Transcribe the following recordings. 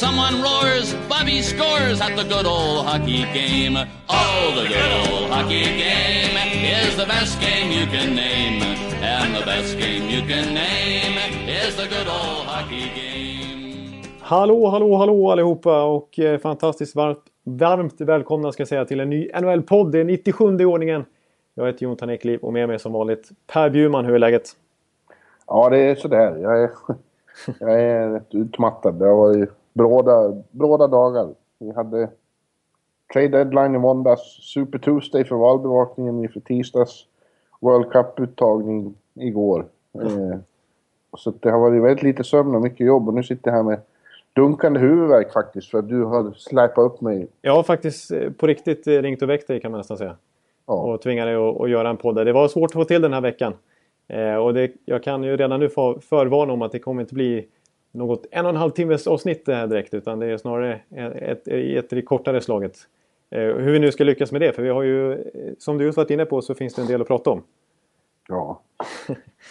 Someone roars, Bobby scores at the good old hockey game. Oh, the good old hockey game is the best game you can name. And the best game you can name is the good old hockey game. Hallå, hallå, hallå allihopa och eh, fantastiskt varmt, varmt välkomna ska jag säga till en ny NHL-podd. Det är 97 i ordningen. Jag heter Jonathan Ekliv och med mig som vanligt Per Bjurman. Hur är läget? Ja, det är sådär. Jag är, jag är rätt utmattad. Det har varit bråda, bråda dagar. Vi hade trade deadline i måndags, Super Tuesday för valbevakningen inför tisdags, World Cup-uttagning igår. Eh, så det har varit väldigt lite sömn och mycket jobb och nu sitter jag här med dunkande huvudvärk faktiskt för att du har släpat upp mig. Jag har faktiskt eh, på riktigt eh, ringt och väckt dig kan man nästan säga. Ja. Och tvingat dig att, att göra en podd. Det var svårt att få till den här veckan. Eh, och det, jag kan ju redan nu för, förvarna om att det kommer inte bli något en och en halv timmes avsnitt här direkt utan det är snarare ett, ett, ett kortare slaget. Eh, hur vi nu ska lyckas med det för vi har ju, eh, som du just varit inne på så finns det en del att prata om. Ja,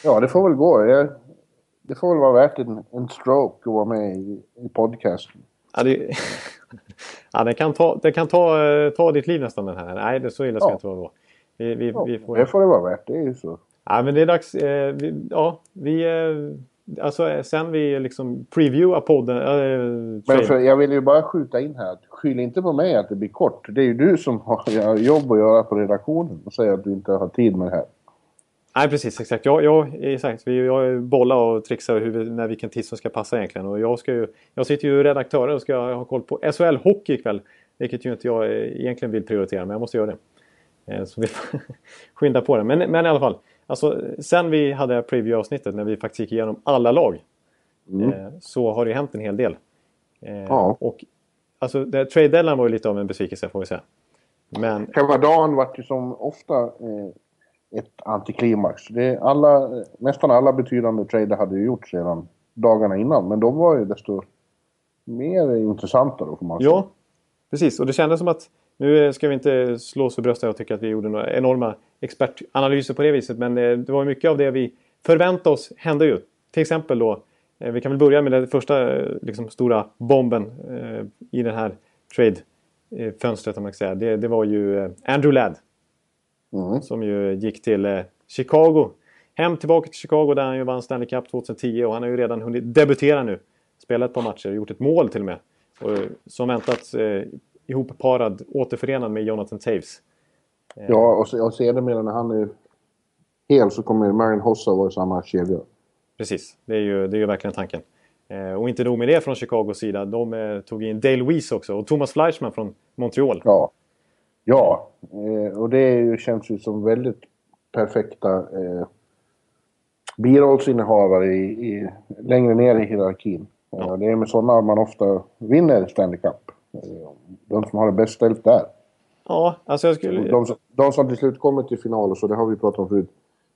ja det får väl gå. Det får väl vara värt en, en stroke att vara med i, i podcasten. Ja, det, ja, den kan, ta, den kan ta, eh, ta ditt liv nästan den här. Nej, det så illa ska Ja. inte vara då. Vi, vi, Ja, vi får, Det får det vara värt, det är ju så. Ja, men det är dags. Eh, vi, ja, vi... Eh, alltså eh, sen vi liksom previewar podden... Eh, Men för, jag vill ju bara skjuta in här. Skyll inte på mig att det blir kort. Det är ju du som har jobb att göra på redaktionen och säger att du inte har tid med det här. Nej, precis. Exakt. Jag, jag, exakt. Vi, jag bollar och trixar hur när vilken tid som ska passa egentligen. Och jag, ska ju, jag sitter ju redaktör och ska ha koll på SHL-hockey ikväll. Vilket ju inte jag eh, egentligen vill prioritera, men jag måste göra det. Eh, Så vi skynda på det. Men, men i alla fall. Alltså, sen vi hade preview-avsnittet, när vi faktiskt gick igenom alla lag. Mm. eh, Så har det hänt en hel del. Eh, Ja. Och, alltså, det, trade deadline var ju lite av en besvikelse får vi säga. Men Kavadan vart ju som ofta eh, ett antiklimax. Det alla, nästan alla betydande trader hade ju gjorts redan dagarna innan. Men de var ju desto mer intressanta då får man säga. Ja, precis. Och det kändes som att nu ska vi inte slå oss för bröstet och tycka att vi gjorde några enorma expertanalyser på det viset. Men eh, det var mycket av det vi förväntade oss hände ju. Till exempel då, eh, vi kan väl börja med den första eh, liksom, stora bomben i den här trade-fönstret om man säga. Det, det var ju Andrew Ladd Mm. som ju gick till Chicago. Hem tillbaka till Chicago där han ju vann Stanley Cup 2010 och han har ju redan hunnit debutera nu. Spelat ett par matcher, gjort ett mål till och med. Och, som väntat ihopparad, återförenad med Jonathan Taves. Ja, och, och sedermera när han är hel så kommer Marion Hossa vara i samma kedja. Precis, det är ju, det är ju verkligen tanken. Eh, och inte nog med det från Chicagos sida. De eh, tog in Dale Weiss också och Thomas Fleischmann från Montreal. Ja. Ja, eh, och det ju, känns ju som väldigt perfekta eh, birollsinnehavare i, i, längre ner i hierarkin. Eh, det är med sådana man ofta vinner Stanley Cup. De som har det bäst ställt där. Ja, alltså jag skulle... De, som- de som till slut kommer till final, och så det har vi pratat om förut,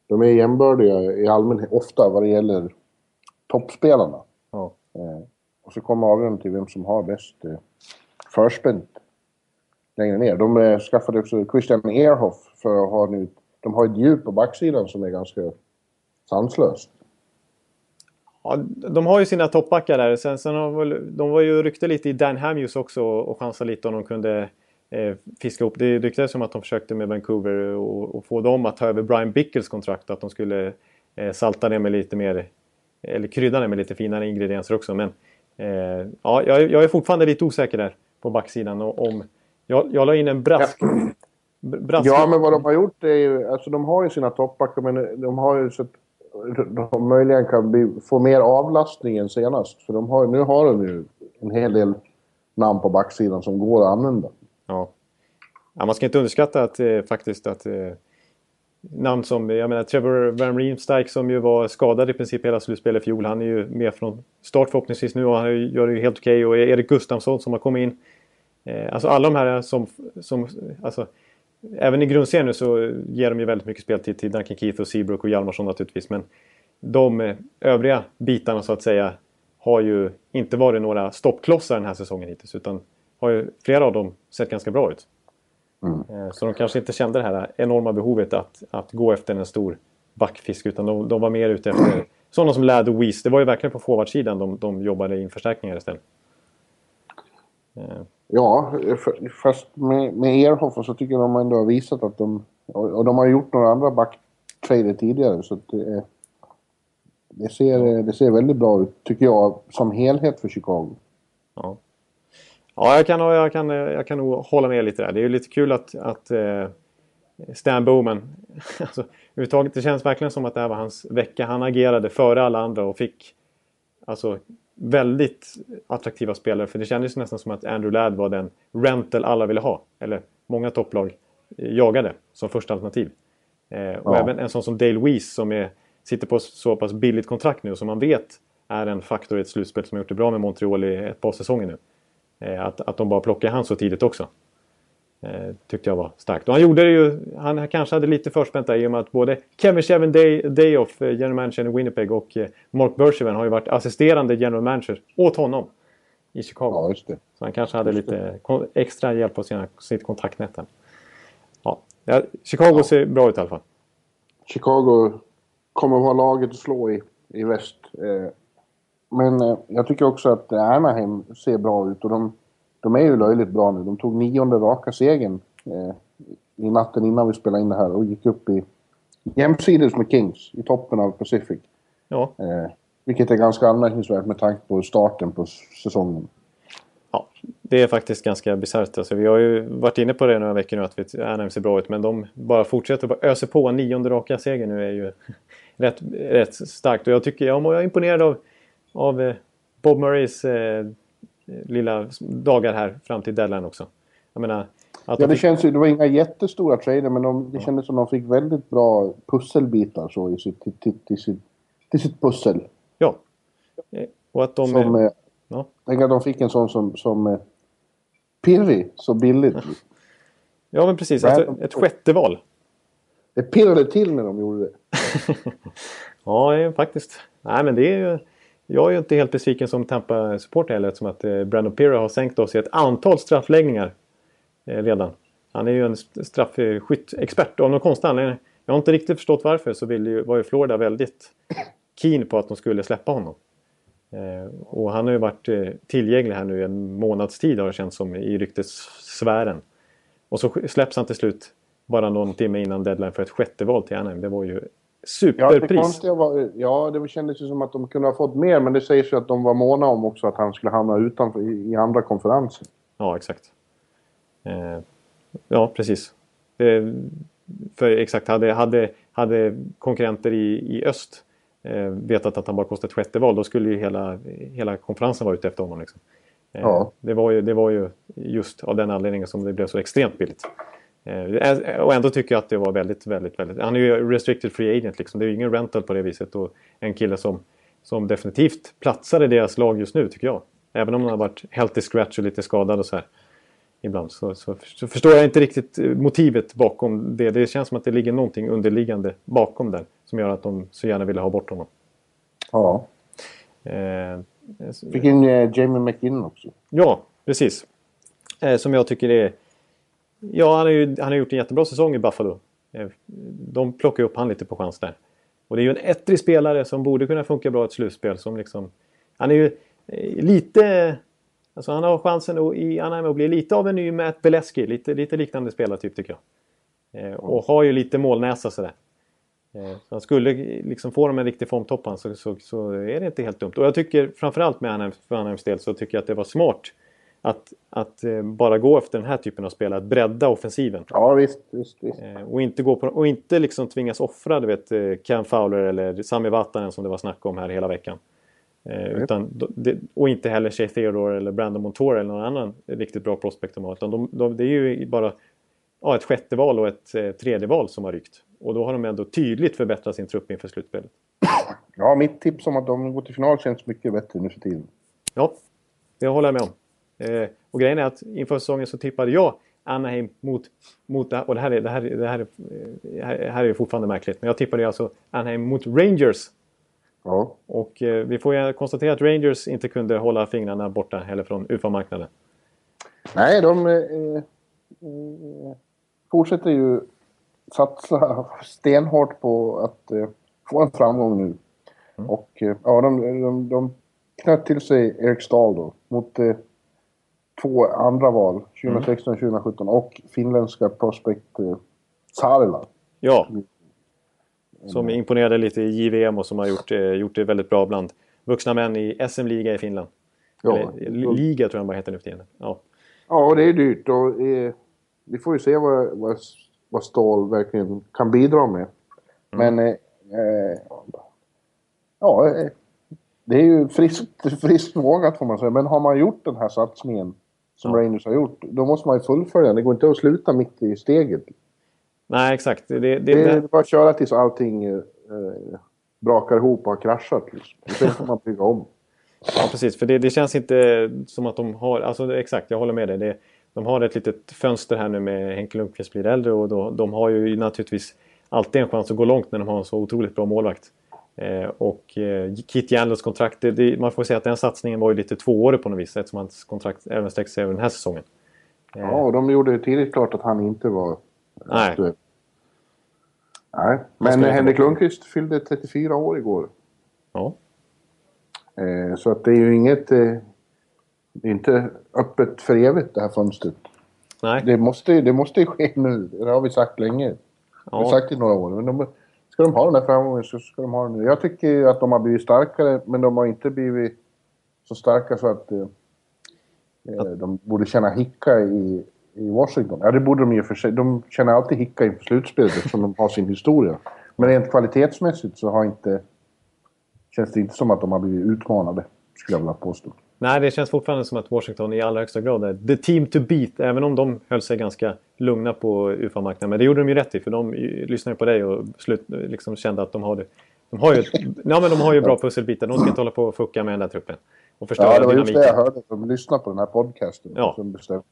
de är jämbördiga i allmänhet, ofta vad det gäller toppspelarna. Ja. Eh, och så kommer avgörande till vem som har bäst eh, förspänt längre ner. De eh, skaffade också Christian Ehrhoff för att ha nu... De har ett djup på backsidan som är ganska sanslöst. Ja, de har ju sina toppbackar där. Sen, sen har de var ju rykte lite i Dan Hamhus också och chansade lite om de kunde eh, fiska ihop. Det ryktades som att de försökte med Vancouver och, och få dem att ta över Brian Bickles kontrakt. Att de skulle eh, salta det med lite mer, eller krydda det med lite finare ingredienser också. Men eh, ja, jag, jag är fortfarande lite osäker där på backsidan. Och om, jag, jag la in en brask. brask Ja, men vad de har gjort är ju... Alltså de har ju sina toppbackar, men de har ju så att de möjligen kan bli, få mer avlastning än senast. För de har, nu har de ju en hel del namn på backsidan som går att använda. Ja. ja man ska inte underskatta att eh, faktiskt att eh, namn som, jag menar Trevor Van Riemsdijk som ju var skadad i princip hela slutspelet i fjol. Han är ju med från start förhoppningsvis nu och han gör det ju helt okej. Och Erik Gustafsson som har kommit in. Eh, alltså alla de här som, som alltså, även i grundserien nu så ger de ju väldigt mycket speltid till Duncan Keith och Seabrook och Hjalmarsson naturligtvis. Men de eh, övriga bitarna så att säga har ju inte varit några stoppklossar den här säsongen hittills. Utan har ju flera av dem sett ganska bra ut. Mm. Så de kanske inte kände det här enorma behovet att, att gå efter en stor backfisk. Utan de, de var mer ute efter sådana som Ladd och Weiss. Det var ju verkligen på forwardsidan de, de jobbade in förstärkningar istället. Ja, fast med, med Erhoff så tycker jag de ändå har visat att de... Och de har gjort några andra backtrader tidigare så det, det, ser, det ser väldigt bra ut tycker jag som helhet för Chicago. Ja, ja jag, kan, jag, kan, jag kan nog hålla med lite där. Det är ju lite kul att, att eh, Stan Bowman... alltså, det känns verkligen som att det här var hans vecka. Han agerade före alla andra och fick alltså, väldigt attraktiva spelare. För det kändes nästan som att Andrew Ladd var den rental alla ville ha. Eller många topplag jagade som första alternativ. Eh, och ja. även en sån som Dale Weiss som är, sitter på så pass billigt kontrakt nu som man vet är en faktor i ett slutspel som har gjort det bra med Montreal i ett par säsonger nu. Eh, att, att de bara plockar han så tidigt också. Eh, tyckte jag var starkt. Och han gjorde det ju, han kanske hade lite förspänt där i och med att både Kevin Chevin Day, Dayoff, eh, general manager i Winnipeg och eh, Mark Bergevin har ju varit assisterande general manager åt honom i Chicago. Ja, just det. Så han kanske hade lite extra hjälp av sina, sitt kontaktnät Ja. ja, Chicago ja. ser bra ut i alla fall. Chicago kommer att vara laget att slå i, i väst. Men jag tycker också att Anaheim ser bra ut och de de är ju löjligt bra nu. De tog nionde raka segern eh, i natten innan vi spelade in det här och gick upp i jämsides med Kings i toppen av Pacific. Ja. Eh, vilket är ganska anmärkningsvärt med tanke på starten på säsongen. Ja, det är faktiskt ganska bisarrt. Alltså, vi har ju varit inne på det några veckor nu att Anaheim ser bra ut men de bara fortsätter bara öser på. Nionde raka seger nu är ju rätt, rätt starkt och jag tycker jag är imponerad av, av eh, Bob Murrays eh, lilla dagar här fram till deadline också. Jag menar, ja, det fick... känns ju, det var inga jättestora trader men de, det kändes som att de fick väldigt bra pusselbitar så i sitt, till, till, till, sitt, till sitt pussel. Ja. Eh, och att de... Som, är, ja. Tänk att de fick en sån som, som eh, Pirri så billigt. Ja men precis, alltså, ett sjätte val. Det pirrade till när de gjorde det. ja, faktiskt. Nej men det är ju jag är ju inte helt besviken som Tampa-supporter heller eftersom att eh, Brandon Pira har sänkt oss i ett antal straffläggningar eh, redan. Han är ju en straffskyttexpert av någon konstig anledning. Jag har inte riktigt förstått varför så vill ju, var ju Florida väldigt keen på att de skulle släppa honom. Eh, och han har ju varit eh, tillgänglig här nu i en månads tid har det känts som i ryktessfären. Och så släpps han till slut bara någon timme innan deadline för ett sjätte val till Anaheim. Det var ju Superpris. Ja, det var, ja, det kändes ju som att de kunde ha fått mer, men det sägs ju att de var måna om också att han skulle hamna utanför i, i andra konferenser. Ja, exakt. Eh, ja, precis. Det, för exakt, hade, hade, hade konkurrenter i, i öst eh, vetat att han bara kostade ett sjätte val, då skulle ju hela, hela konferensen vara ute efter honom. Liksom. Eh, ja. det, var ju, det var ju just av den anledningen som det blev så extremt billigt. Eh, och ändå tycker jag att det var väldigt, väldigt, väldigt... Han är ju restricted free agent liksom. Det är ju ingen rental på det viset. Och en kille som, som definitivt platsar i deras lag just nu tycker jag. Även om han har varit healthy scratch och lite skadad och så här. Ibland så, så, så, förstår jag inte riktigt eh, motivet bakom det. Det känns som att det ligger någonting underliggande bakom där. Som gör att de så gärna ville ha bort honom. Ja. Eh, Fick in eh, Jamie McKinnon också. Ja, precis. Eh, som jag tycker är Ja, han har ju han har gjort en jättebra säsong i Buffalo. Eh, de plockar upp han lite på chans där. Och det är ju en ettrig spelare som borde kunna funka bra i ett slutspel. Som liksom, han är ju eh, lite... Alltså han har chansen i Anaheim att bli lite av en ny Matt Beleski. Lite, lite liknande spelartyp tycker jag. Eh, och har ju lite målnäsa sådär. Så han skulle liksom få dem en riktig formtopp så, så, så är det inte helt dumt. Och jag tycker framförallt med Anaheim, för Anaheims del så tycker jag att det var smart att, att eh, bara gå efter den här typen av spel, att bredda offensiven. Ja, visst. visst, visst. Eh, och inte, gå på, och inte liksom tvingas offra du vet, eh, Cam Fowler eller Sami Vatanen som det var snack om här hela veckan. Mm. Utan, och inte heller Shea Theodore eller Brandon Montour eller någon annan riktigt bra prospect de har. Utan de, de, det är ju bara ja, ett sjätte val och ett eh, tredje val som har ryckt. Och då har de ändå tydligt förbättrat sin trupp inför slutspelet. Ja, mitt tips om att de går till final känns mycket bättre nu för tiden. Ja, det håller jag med om. Eh, och grejen är att inför säsongen så tippade jag Anaheim mot... mot och det här, är, det, här, det, här, det här är fortfarande märkligt. Men jag tippade alltså Anaheim mot Rangers. Ja. Och eh, vi får ju konstatera att Rangers inte kunde hålla fingrarna borta heller från UFA-marknaden. Nej, de eh, eh, fortsätter ju satsa stenhårt på att eh, få en framgång nu. Mm. Och eh, ja, de, de, de knöt till sig Erik Stahl då mot eh, två andra val, 2016 och 2017 och finländska prospect eh, Saarela. Ja. Som imponerade lite i JVM och som har gjort, eh, gjort det väldigt bra bland vuxna män i SM-liga i Finland. Ja. Eller, liga tror jag bara heter nu för tiden. Ja. ja, det är dyrt och eh, vi får ju se vad, vad, vad Ståhl verkligen kan bidra med. Mm. Men eh, eh ja, eh, det är ju friskt, friskt vågat får man säga. Men har man gjort den här satsningen som ja. Rangers har gjort, då måste man ju fullfölja Det går inte att sluta mitt i steget. Nej, exakt. Det, det, det, är bara att köra tills allting eh, brakar ihop och har kraschat. Liksom. Sen får man bygga om. Ja, precis. För det, det, känns inte som att de har... Alltså exakt, jag håller med dig. Det, de har ett litet fönster här nu med Henke Lundqvist blir äldre och då, de har ju naturligtvis alltid en chans att gå långt när de har en så otroligt bra målvakt. Eh, och eh, Kit Jandels kontrakt, det, det, man får säga att den satsningen var ju lite tvåårig på något vis eftersom hans kontrakt även sträcker sig över den här säsongen. Eh, ja, och de gjorde ju tidigt klart att han inte var Nej. aktuell. Nej, men Henrik Lundqvist fyllde 34 år igår. Ja. Eh, så att det är ju inget... Eh, det är inte öppet för evigt det här fönstret. Nej. Det måste, det måste ske nu. Det har vi sagt länge. Ja. Det har vi sagt i några år. Men de, ska de ha den här framgången så ska de ha den nu. Jag tycker att de har blivit starkare men de har inte blivit så starka så att eh, eh de borde känna hicka i, i Washington. Ja, det borde de ju för sig. De känner alltid hicka inför slutspelet eftersom de har sin historia. Men rent kvalitetsmässigt så har inte... Känns det inte som att de har blivit utmanade, skulle jag vilja påstå. Nej, det känns fortfarande som att Washington i allra högsta grad är the team to beat. Även om de höll sig ganska lugna på UFA-marknaden. Men det gjorde de ju rätt i, för de lyssnade på dig och slut, liksom kände att de har det. De har ju, ja, men de har ju bra pusselbitar. De ska inte hålla på och fucka med den där truppen. Och ja, det var just det jag hörde. De lyssnade på den här podcasten. Ja. Som bestämde.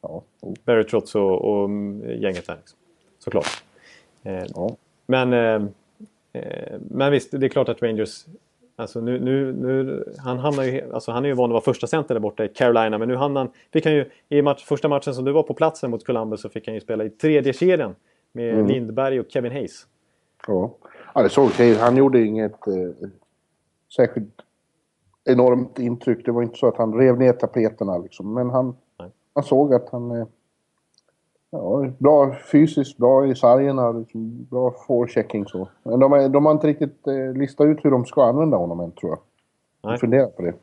Ja. Barry Trotz och, och mm, gänget där. Liksom. Såklart. Eh, ja. Men, eh, eh, men visst, det är klart att Rangers Alltså nu, nu, nu, han, hamnar ju, alltså han är ju van att vara första center där borta i Carolina men nu hamnar han, fick han ju i match, första matchen som du var på platsen mot Columbus så fick han ju spela i tredje kedjan med mm. Lindberg och Kevin Hayes. Ja, ja det såg okej Han gjorde inget eh, särskilt enormt intryck. Det var inte så att han rev ner tapeterna liksom men han, han såg att han eh, Ja, bra fysiskt, bra i sargerna, liksom, bra forechecking så. Men de, är, de har inte riktigt eh, listat ut hur de ska använda honom än tror jag. Jag funderar på det. Eh,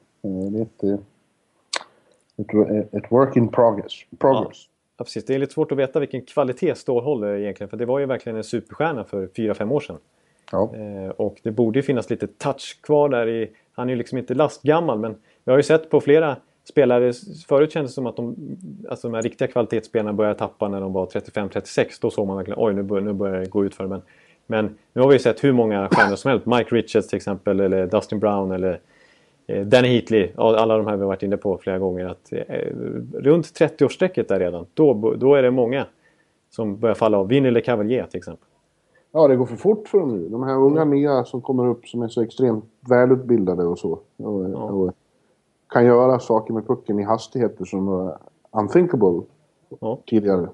det är ett, eh, ett, ett work in progress. progress. Ja. precis. Det är lite svårt att veta vilken kvalitet Ståhl håller egentligen. För det var ju verkligen en superstjärna för 4-5 år sedan. Ja. Eh, och det borde finnas lite touch kvar där i... Han är ju liksom inte lastgammal men vi har ju sett på flera spelare, förut kändes det som att de, alltså de här riktiga kvalitetsspelarna började tappa när de var 35-36. Då såg man verkligen oj nu börjar, nu börjar det gå ut för men, men nu har vi sett hur många stjärnor som helst. Mike Richards till exempel eller Dustin Brown eller eh, Danny Heatley. Alla de här vi har varit inne på flera gånger. Att, eh, runt 30-årsstrecket där redan, då, då är det många som börjar falla av. Vinny LeCavalier till exempel. Ja, det går för fort för dem nu. De här unga nya som kommer upp som är så extremt välutbildade och så. Och, ja. och kan göra saker med pucken i hastigheter som var unthinkable ja. tidigare.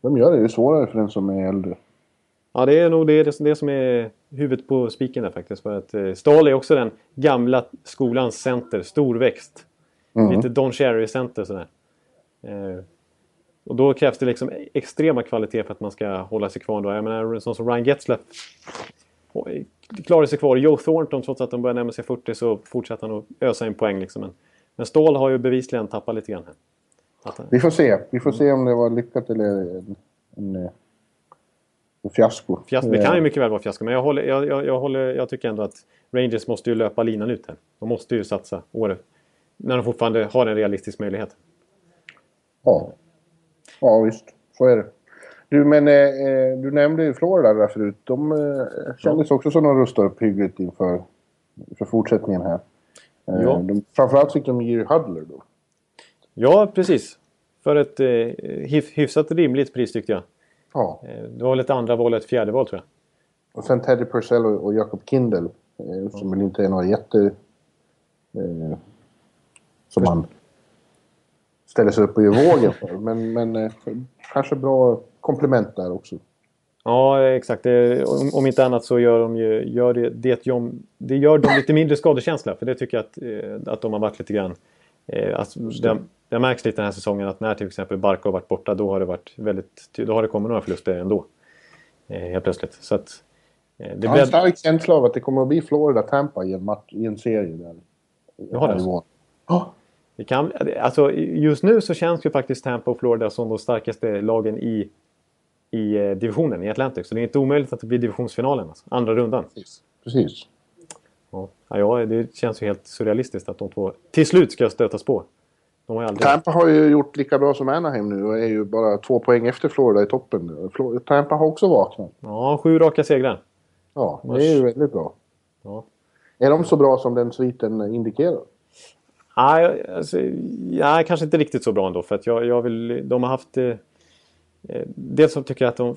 De gör det ju svårare för den som är äldre. Ja, det är nog det, det som är huvudet på spiken där faktiskt. För att eh, Stahl är också den gamla skolans center, storväxt. Mm. Lite Don Cherry-center sådär. Eh, och då krävs det liksom extrema kvaliteter för att man ska hålla sig kvar. Då. Jag menar, sån som Ryan Getzlaff klarar sig kvar. Joe Thornton, trots att de börjar närma sig 40 så fortsätter han att ösa in poäng. Liksom. Men, men Ståhl har ju bevisligen tappat lite grann. Här. Att, vi får se. Vi får se om det var lyckat eller en, en, en fiasko. fiasko. Det kan ju mycket väl vara fiasko, men jag, håller, jag, jag, jag, håller, jag tycker ändå att Rangers måste ju löpa linan ut här. De måste ju satsa året. När de fortfarande har en realistisk möjlighet. Ja. Ja, visst. Så är det. Du, men eh, eh, du nämnde ju Florida där förut. De eh, kändes också som de rustade upp hyggligt inför för fortsättningen här. Eh, ja. De, framförallt fick de ju Hudler då. Ja, precis. för ett eh, hyfsat rimligt pris tyckte jag. Ja. Eh, det var väl ett andra val och ett fjärde val tror jag. Och sen Teddy Purcell och, och Jacob Kindle. Eh, som väl inte är några jätte... Eh, som man ställer sig upp och gör vågen för. Men, men eh, kanske bra komplement där också. Ja, exakt. Det, om, om, inte annat så gör, de ju, gör det, det, det gör dem lite mindre skadekänsliga. För det tycker jag att, eh, att de har varit lite grann. Eh, alltså, det, det märks lite den här säsongen att när till exempel Barco har varit borta då har det, varit väldigt, då har det kommit några förluster ändå. Eh, helt plötsligt. Så att, eh, det jag har en stark känsla av att det kommer att bli Florida-Tampa i en, i en serie där. Du har det? Oh. det kan, alltså, just nu så känns ju faktiskt Tampa och Florida som de starkaste lagen i, i eh, divisionen i Atlantic. Så det är inte omöjligt att det blir divisionsfinalen, alltså, andra rundan. Precis. Precis. Ja, ja, det känns ju helt surrealistiskt att de två till slut ska stötas på. De har aldrig... Tampa har ju gjort lika bra som Anaheim nu och är ju bara två poäng efter Florida i toppen. Tampa har också vaknat. Ja, sju raka segrar. Ja, det är ju väldigt bra. Ja. Är de så bra som den sviten indikerar? Nej, alltså, ja, kanske inte riktigt så bra ändå. För att jag, jag vill, de har haft... Eh, dels så tycker jag att de...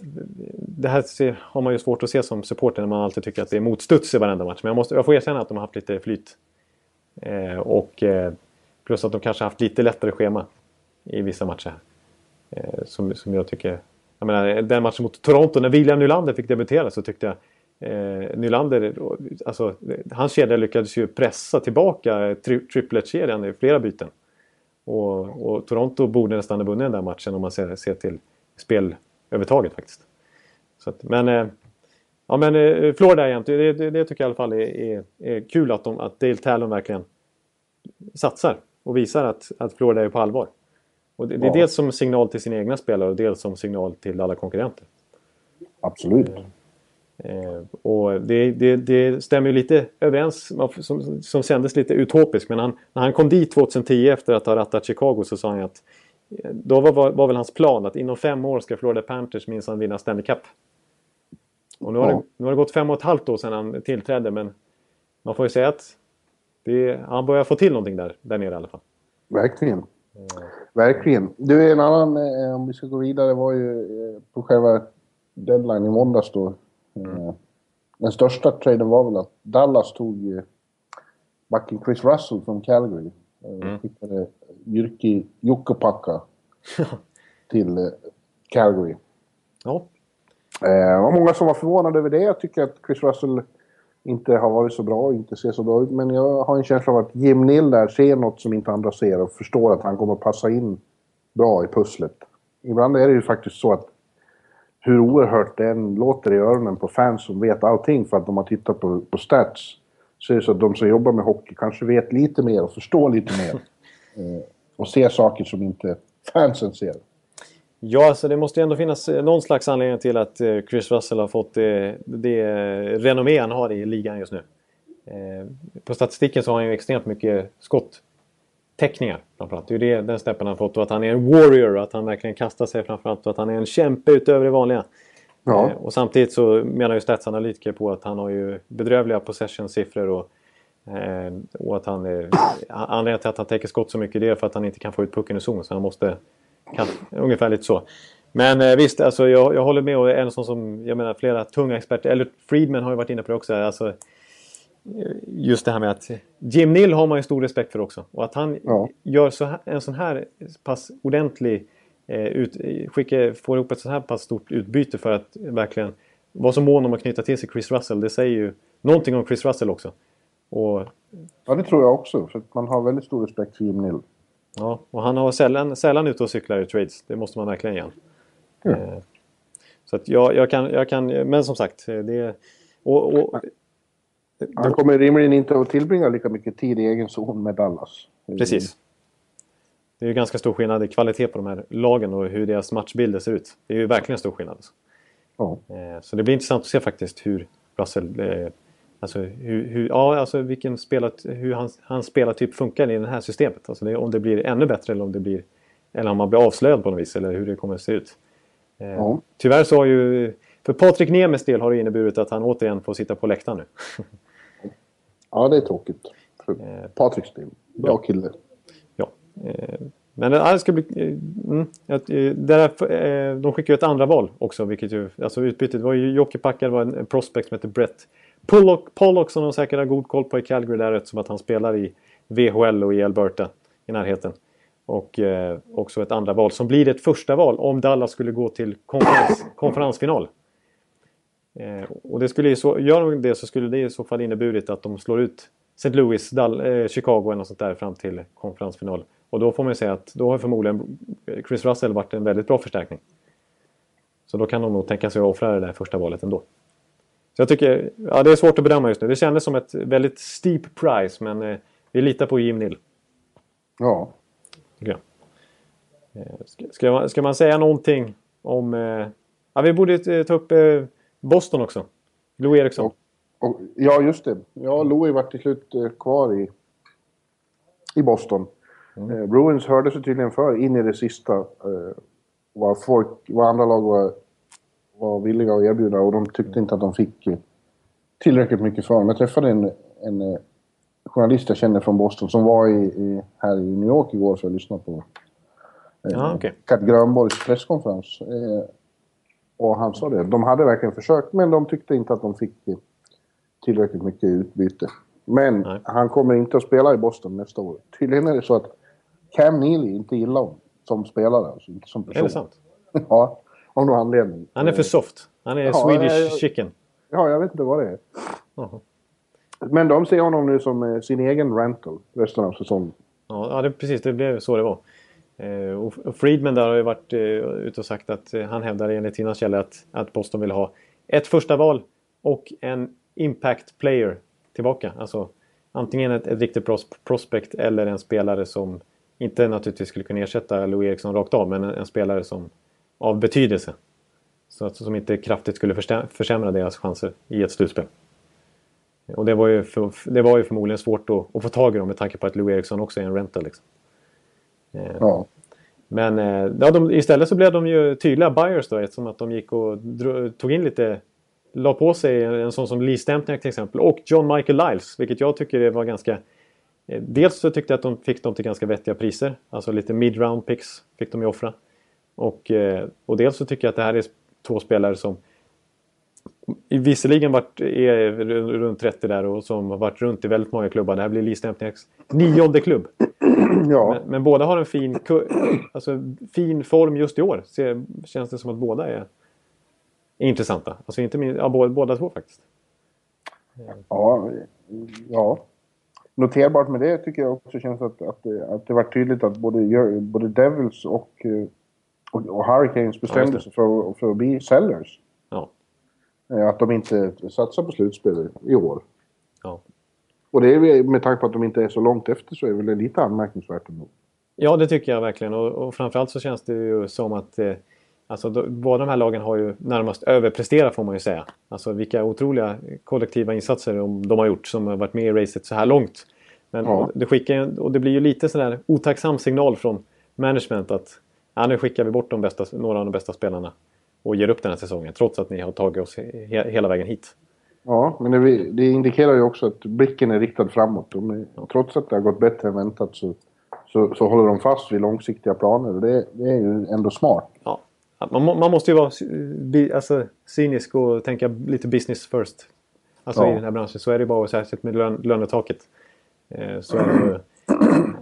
Det här har man ju svårt att se som supporter när man alltid tycker att det är motstuds i varenda match. Men jag, måste, jag får erkänna att de har haft lite flyt. Eh, och eh, plus att de kanske haft lite lättare schema i vissa matcher. Eh, som, som jag tycker... Jag menar, den matchen mot Toronto, när William Nylander fick debutera så tyckte jag Eh, Nylander, alltså, hans kedja lyckades ju pressa tillbaka tri triplet-kedjan i flera byten. Och, och, Toronto borde nästan ha vunnit den där matchen om man ser, ser till spelövertaget faktiskt. Så att, men eh, ja, men eh, Florida jämt, det, det, det, tycker jag i alla fall är, är, är kul att, de, att Dale Talon verkligen satsar och visar att, att Florida är på allvar. Och det, det är dels som signal till sina egna spelare och dels som signal till alla konkurrenter. Absolut. Eh, och det, det, det, stämmer ju lite överens, som, som kändes lite utopiskt. Men han, när han kom dit 2010 efter att ha rattat Chicago så sa han att då var, var, var väl hans plan att inom fem år ska Florida Panthers minsann vinna Stanley Cup. Och nu har, ja. det, nu har det gått fem och ett halvt år sedan han tillträdde men man får ju säga att det, han börjar få till någonting där, där nere i alla fall. Verkligen. Mm. Verkligen. Du, en annan, eh, om vi ska gå vidare, var ju på själva deadline i måndags då. Mm. Den största traden var väl att Dallas tog backen Chris Russell från Calgary. Mm. Skickade Jyrki Jukkopakka till eh, Calgary. Ja. Det var många som var förvånade över det. Jag tycker att Chris Russell inte har varit så bra och inte ser så bra ut. Men jag har en känsla av att Jim Nill där ser något som inte andra ser och förstår att han kommer passa in bra i pusslet. Ibland är det ju faktiskt så att hur oerhört det än låter i öronen på fans som vet allting för att de har tittat på, på stats. Så är det så att de som jobbar med hockey kanske vet lite mer och förstår lite mer. eh, och ser saker som inte fansen ser. Ja, alltså det måste ju ändå finnas eh, någon slags anledning till att eh, Chris Russell har fått det, det renommé han har i ligan just nu. Eh, på statistiken så har han ju extremt mycket skott teckningar framförallt. Det är ju den steppen han fått och att han är en warrior och att han verkligen kastar sig framförallt och att han är en kämpe utöver det vanliga. Ja. Eh, och samtidigt så menar ju statsanalytiker på att han har ju bedrövliga possession-siffror och, eh, och att han är, anledningen till att han täcker skott så mycket det är för att han inte kan få ut pucken i zon så han måste kan, ungefär lite så. Men eh, visst, alltså, jag, jag håller med och en sån som, jag menar flera tunga experter, eller Friedman har ju varit inne på det också. Alltså, just det här med att Jim Nill har man ju stor respekt för också. Och att han ja. gör så här, en sån här pass ordentlig eh, ut, skicka, får ihop ett så här pass stort utbyte för att verkligen vara så mån om att knyta till sig Chris Russell. Det säger ju någonting om Chris Russell också. Och, ja, det tror jag också. För man har väldigt stor respekt för Jim Nill. Ja, och han har sällan, sällan ute och cyklar i trades. Det måste man verkligen igen. Mm. Eh, så att jag, jag, kan, jag kan... Men som sagt, det... Och, och, han kommer rimligen inte att tillbringa lika mycket tid i egen zon med Dallas. Precis. Det är ju ganska stor skillnad i kvalitet på de här lagen och hur deras matchbilder ser ut. Det är ju verkligen stor skillnad. Eh, så det blir intressant att se faktiskt hur Russell... Eh, alltså, hur, hur, ja, alltså vilken spelar, hur hans, hans spelartyp funkar i det här systemet. Alltså det, om det blir ännu bättre eller om det blir... Eller om man blir avslöjad på något vis eller hur det kommer att se ut. Eh, ja. Tyvärr så har ju... För Patrik Nemes del har det inneburit att han återigen får sitta på läktaren nu. Ja, det är tråkigt. Eh, Patriks del. Bra ja. kille. Ja. Eh, Men det ska bli... Mm, där, de skickade ju ett andra val också. Vilket ju, alltså utbytet var ju Jocke Packard var en prospect som heter Brett Pollock, Pollock som de säkert har god koll på i Calgary där eftersom att han spelar i VHL och i Alberta i närheten. Och eh, också ett andra val som blir ett första val om Dallas skulle gå till konferens, konferensfinal. Eh, och det skulle så, gör de det så skulle det i så fall inneburit att de slår ut St. Louis, Dal, eh, Chicago eller något sånt där fram till konferensfinal. Och då får man ju säga att då har förmodligen Chris Russell varit en väldigt bra förstärkning. Så då kan de nog tänka sig att offra det där första valet ändå. Så jag tycker, ja det är svårt att bedöma just nu. Det kändes som ett väldigt steep price men eh, vi litar på Jim Nill. Ja. Tycker jag. Eh, ska, ska, man, ska man säga någonting om... Eh, ja, vi borde ta upp eh, Boston också. Lou Eriksson. Och, och, ja, just det. Ja, Louis vart till slut eh, kvar i, i Boston. Mm. Eh, Bruins hörde sig tydligen för in i det sista eh, vad, folk, vad andra lag var, var villiga att erbjuda och de tyckte inte att de fick eh, tillräckligt mycket för dem. Jag träffade en, en eh, journalist jag känner från Boston som var i, i, här i New York igår för att lyssna på eh, ah, okay. Kat Grönborgs presskonferens. Eh, och han sa det, de hade verkligen försökt men de tyckte inte att de fick tillräckligt mycket utbyte. Men Nej. han kommer inte att spela i Boston nästa år. Tydligen är det så att Cam Neely inte gillar honom som spelare, alltså inte som person. Är det sant? ja, av någon anledning. Han är för soft. Han är ja, Swedish jag, chicken. Ja, jag vet inte vad det är. -huh. Men de ser honom nu som eh, sin egen rental resten av säsongen. Ja, det, precis. Det blev så det var. Eh, och Friedman där har ju varit eh, ute och sagt att han hävdar enligt sina källor att, att Boston vill ha ett första val och en impact player tillbaka. Alltså antingen ett, ett riktigt pros prospect eller en spelare som inte naturligtvis skulle kunna ersätta Louis Eriksson rakt av men en, en spelare som av betydelse. Så att, som inte kraftigt skulle försämra deras chanser i ett slutspel. Och det var ju, för, det var ju förmodligen svårt att, att få tag i dem med tanke på att Lou Eriksson också är en rental. Liksom. Eh, ja. Men eh, ja, de, istället så blev de ju tydliga buyers då eftersom att de gick och drog, tog in lite La på sig en sån som Lee Stempniak till exempel och John Michael Lyles vilket jag tycker var ganska eh, Dels så tyckte jag att de fick dem till ganska vettiga priser. Alltså lite mid-round picks fick de ju offra. Och, och dels så tycker jag att det här är två spelare som visserligen varit, är runt 30 där och som har varit runt i väldigt många klubbar. Det här blir Lee Stempniaks nionde klubb. Ja. Men, men, båda har en fin, alltså, fin form just i år. Så känns det som att båda är, är intressanta. Alltså inte min, ja, båda, båda två faktiskt. Ja, ja. Noterbart med det tycker jag också känns att, att, att det var tydligt att både, både Devils och, och, och Hurricanes bestämde sig för, för att bli sellers. Eh, att de inte satsar på slutspel i år. Ja. Och det är med tanke på att de inte är så långt efter så är det väl lite anmärkningsvärt ändå. Ja, det tycker jag verkligen. Och, och framförallt så känns det ju som att eh, alltså, då, båda de här lagen har ju närmast överpresterat får man ju säga. Alltså vilka otroliga kollektiva insatser de, de har gjort som har varit med i racet så här långt. Men ja. det, skickar, och det blir ju lite sån där otacksam signal från management att ja, nu skickar vi bort de bästa, några av de bästa spelarna och ger upp den här säsongen trots att ni har tagit oss he hela vägen hit. Ja, men det, det, indikerar ju också att blicken är riktad framåt. Ja. Trots att det har gått bättre än väntat så, så, så håller de fast vid långsiktiga planer och det, det är ju ändå smart. Ja. Man, man måste ju vara alltså, cynisk och tänka lite business first. Alltså ja. i den här branschen så är det bara särskilt med lön, lönetaket. Eh, så är det,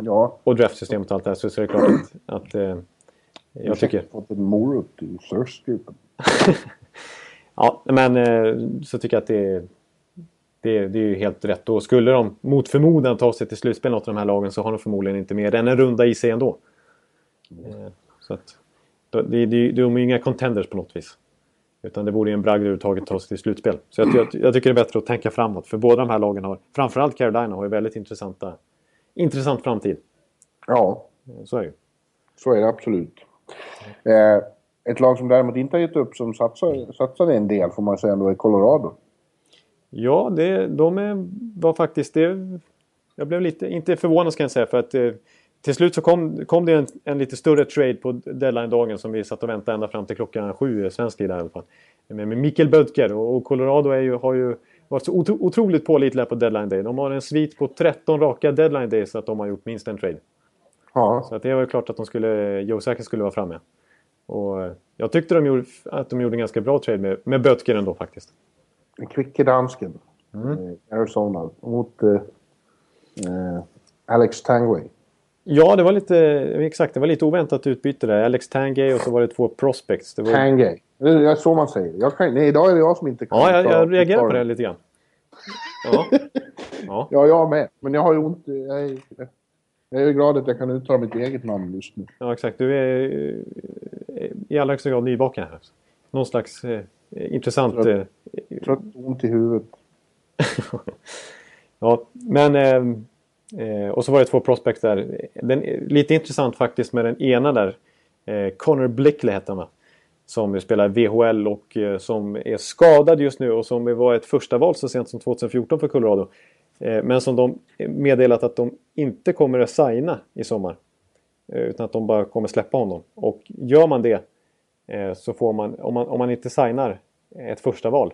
ja. Och draftsystemet och allt det här så, så är det klart att, att eh, jag tycker... Fått en morot i Thirst-gruppen. ja, men eh, så tycker jag att det är, det, det är ju helt rätt. Och skulle de mot förmodan ta sig till slutspel något av de här lagen så har de förmodligen inte mer än en runda i sig ändå. Mm. Så att, det, det, de är ju inga contenders på något vis. Utan det vore ju en bragd överhuvudtaget att ta sig till slutspel. Så jag, jag, jag, tycker det är bättre att tänka framåt. För båda de här lagen har, framförallt Carolina, har ju väldigt intressanta, intressant framtid. Ja. Så är det ju. Så är det absolut. Eh, ett lag som däremot inte har gett upp, som satsar, satsade en del får man säga ändå, är Colorado. Ja, det, de är, var faktiskt... Det, jag blev lite, inte förvånad ska jag säga, för att eh, till slut så kom, kom det en, en lite större trade på deadline-dagen som vi satt och väntade ända fram till klockan sju eh, svensk tid i alla fall. Med, med Mikael Bödker och, och Colorado är ju, har ju varit så otro, otroligt pålitliga på deadline day. De har en svit på 13 raka deadline days så att de har gjort minst en trade. Ja. Så att det var ju klart att de skulle, Joe Sakic skulle vara framme. Och jag tyckte de gjorde, att de gjorde en ganska bra trade med, med Böttger ändå faktiskt. Den kvicke dansken. Mm. eh, Arizona. Mot eh, eh, Alex Tangway. Ja, det var lite, exakt, det var lite oväntat utbyte där. Alex Tangay och så var det två prospects. Det var, Tangay. Det är så man säger. Jag kan, nej, idag är det jag som inte kan ja, jag, jag reagerar på det lite grann. Ja. ja. Ja, jag med. Men jag har ju ont. Jag är, jag är glad att jag kan uttala mitt eget namn just nu. Ja, exakt. Du är eh, i allra högsta grad nyvaken här. Någon slags eh, intressant... Eh, Trött ont i huvudet. ja, men... Eh, eh, och så var det två prospects där. Den, lite intressant faktiskt med den ena där. Eh, Connor Blickley hette han va? Som spelar VHL och eh, som är skadad just nu och som var ett första val så sent som 2014 för Colorado. Eh, men som de meddelat att de inte kommer att signa i sommar. Eh, utan att de bara kommer släppa honom. Och gör man det eh, så får man, om man, om man inte signar ett första val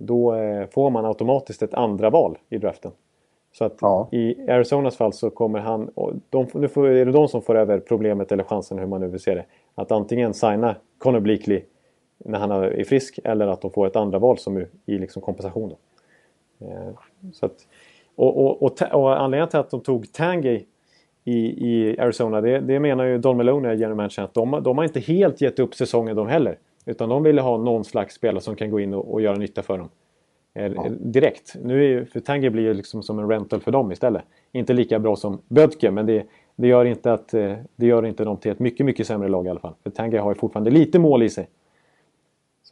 då får man automatiskt ett andra val i draften. Så att Ja. i Arizonas fall så kommer han, de, nu får, är det de som får över problemet eller chansen hur man nu vill se det. Att antingen signa Connor Bleakley när han är frisk eller att de får ett andra val som i, i liksom kompensation. Då. Eh, så att, och, och, och, och anledningen till att de tog Tangay i, i Arizona, det, det menar ju Don Melone, general manager, att de, de har inte helt gett upp säsongen de heller. Utan de ville ha någon slags spelare som kan gå in och, och göra nytta för dem. Eh, Direkt. Nu är ju, för Tanguy blir ju liksom som en rental för dem istället. Inte lika bra som Bödke, men det, det, gör inte att, eh, det gör inte dem till ett mycket, mycket sämre lag i alla fall. För Tanguy har ju fortfarande lite mål i sig.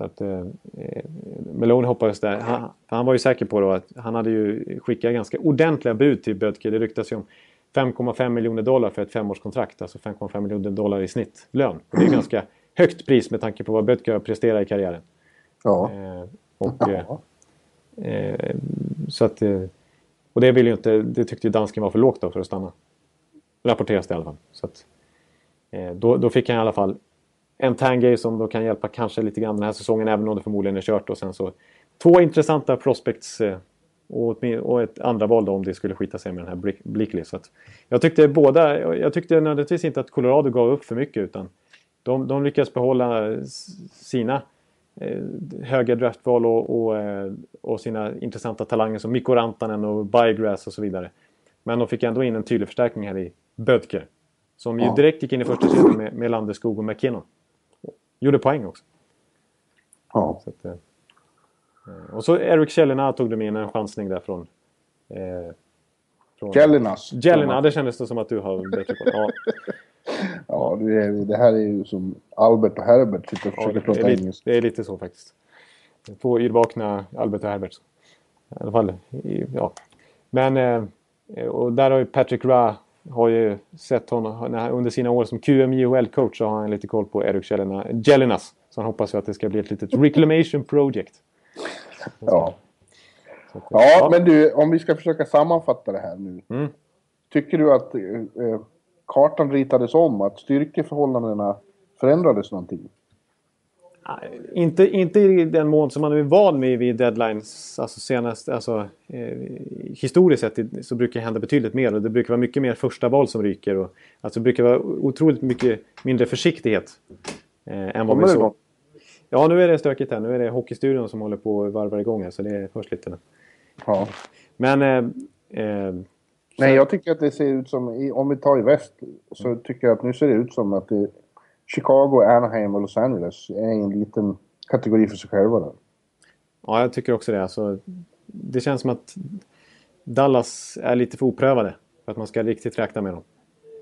Så att eh, eh, Melone hoppades där. Han, han var ju säker på då att han hade ju skickat ganska ordentliga bud till Bödke. Det ryktas ju om 5,5 miljoner dollar för ett femårskontrakt. Alltså 5,5 miljoner dollar i snitt lön. Och det är ganska högt pris med tanke på vad Bödke har presterat i karriären. Ja. Eh, och, eh. Eh, så att, eh, och det, vill ju inte, det tyckte ju dansken var för lågt då för att stanna. Rapporteras det i alla fall. Så att, då, då fick han i alla fall en Tangay som då kan hjälpa kanske lite grann den här säsongen även om det förmodligen är kört. Och sen så två intressanta prospects eh, och, ett- andra val då om det skulle skita sig med den här Blick- Blickley. Så jag tyckte båda, jag tyckte nödvändigtvis inte att Colorado gav upp för mycket utan de, de lyckas behålla sina eh, höga draftval och, och, eh, och sina intressanta talanger som Mikko Rantanen och Biograss och så vidare. Men de fick ändå in en tydlig förstärkning här i Bödker. Som ju direkt gick in i första serien med, med Landeskog och McKinnon. Gjorde poäng också. Ja. Så att, eh, och så Eric Kjellina tog de in en chansning där från... Eh, från det kändes det som att du har bättre koll. Ja, Ja, det, är, det här är ju som Albert och Herbert sitter och ja, försöker det, prata engelska. det är lite så faktiskt. Två yrvakna Albert och Herbert. I alla fall, i- ja. Men, eh, och där har ju Patrick Ra har ju sett honom, under sina år som QMJHL-coach så har han lite koll på Eric Jelena, Jellinas. Så han hoppas ju att det ska bli ett litet reclamation project. Ja. Så att, ja, men du, om vi ska försöka sammanfatta det här nu. Mm. Tycker du att eh, eh, kartan ritades om? Att styrkeförhållandena förändrades någonting? Inte, inte i den mån som man är van med vid deadlines. Alltså senast, alltså, eh, historiskt sett så brukar det hända betydligt mer. Och det brukar vara mycket mer första val som ryker. Och, alltså det brukar vara otroligt mycket mindre försiktighet. Eh, än vad vi såg. Ja, nu är det stökigt här. Nu är det Hockeystudion som håller på att varva igång här. Så det är först lite nu. Ja. Men... Eh, eh, Nej, jag tycker att det ser ut som, om vi tar i väst, så tycker jag att nu ser det ut som att det, Chicago, Anaheim och Los Angeles är en liten kategori för sig själva där. ja, jag tycker också det. Alltså, det känns som att Dallas är lite för oprövade. För att man ska riktigt räkna med dem.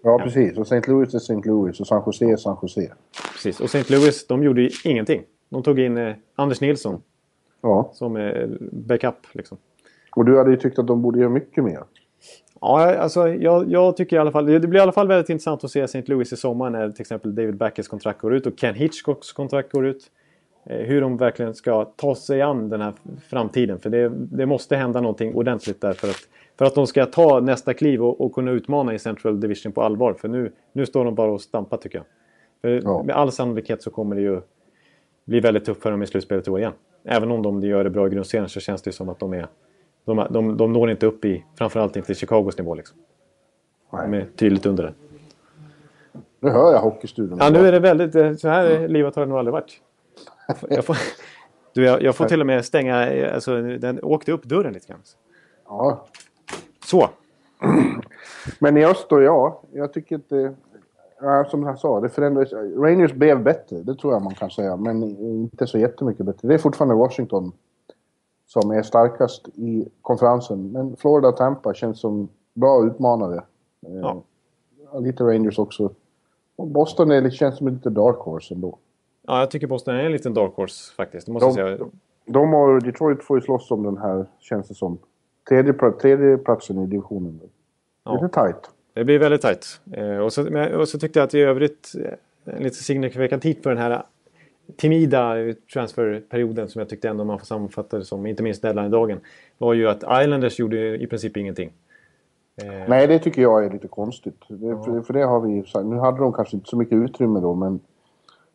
Ja, precis. Och St. Louis är St. Louis och San Jose är San Jose. Precis. Och St. Louis, de gjorde ju ingenting. De tog in eh, Anders Nilsson Ja. som eh, backup. Liksom. Och du hade ju tyckt att de borde göra mycket mer. Ja, alltså, jag, jag tycker i alla fall... Det blir i alla fall väldigt intressant att se St. Louis i sommar när till exempel David Backes kontrakt går ut och Ken Hitchcocks kontrakt går ut. Eh, hur de verkligen ska ta sig an den här framtiden. För det, det måste hända någonting ordentligt där för att, för att de ska ta nästa kliv och, och kunna utmana i Central Division på allvar. För nu, nu står de bara och stampar tycker jag. För Ja. Med all sannolikhet så kommer det ju bli väldigt tufft för dem i slutspelet i år igen. Även om de gör det bra i grundserien så känns det som att de är... De, de, de når inte upp i, framförallt inte Chicagos nivå liksom. De är tydligt under det. Nu hör jag Hockeystudion. Ja, nu är det väldigt... eh, Så här livat har det nog aldrig varit. Jag får, jag du, jag, jag får till och med stänga... eh, Alltså, den åkte upp dörren lite grann. Ja. Så. Men i öst då, ja. Jag tycker inte... Ja, som han sa, det förändrades. Rangers blev bättre, det tror jag man kan säga. Men inte så jättemycket bättre. Det är fortfarande Washington som är starkast i konferensen. Men Florida och Tampa känns som bra utmanare. Eh, Ja. Lite Rangers också. Och Boston är, känns som lite dark horse ändå. Ja, jag tycker Boston är en liten dark horse faktiskt. Det måste jag säga. De, de och Detroit får ju slåss om den här, känns det som. Tredje, tredje platsen i divisionen. Ja. Lite tight. Det blir väldigt tajt. Eh, och, så, och så tyckte jag att i övrigt eh, en lite signifikant hit för den här timida transferperioden som jag tyckte ändå man får sammanfatta det som, inte minst deadline-dagen, var ju att Islanders gjorde i princip ingenting. Eh, Nej, det tycker jag är lite konstigt. Det, för, för det har vi. Nu hade de kanske inte så mycket utrymme då, men,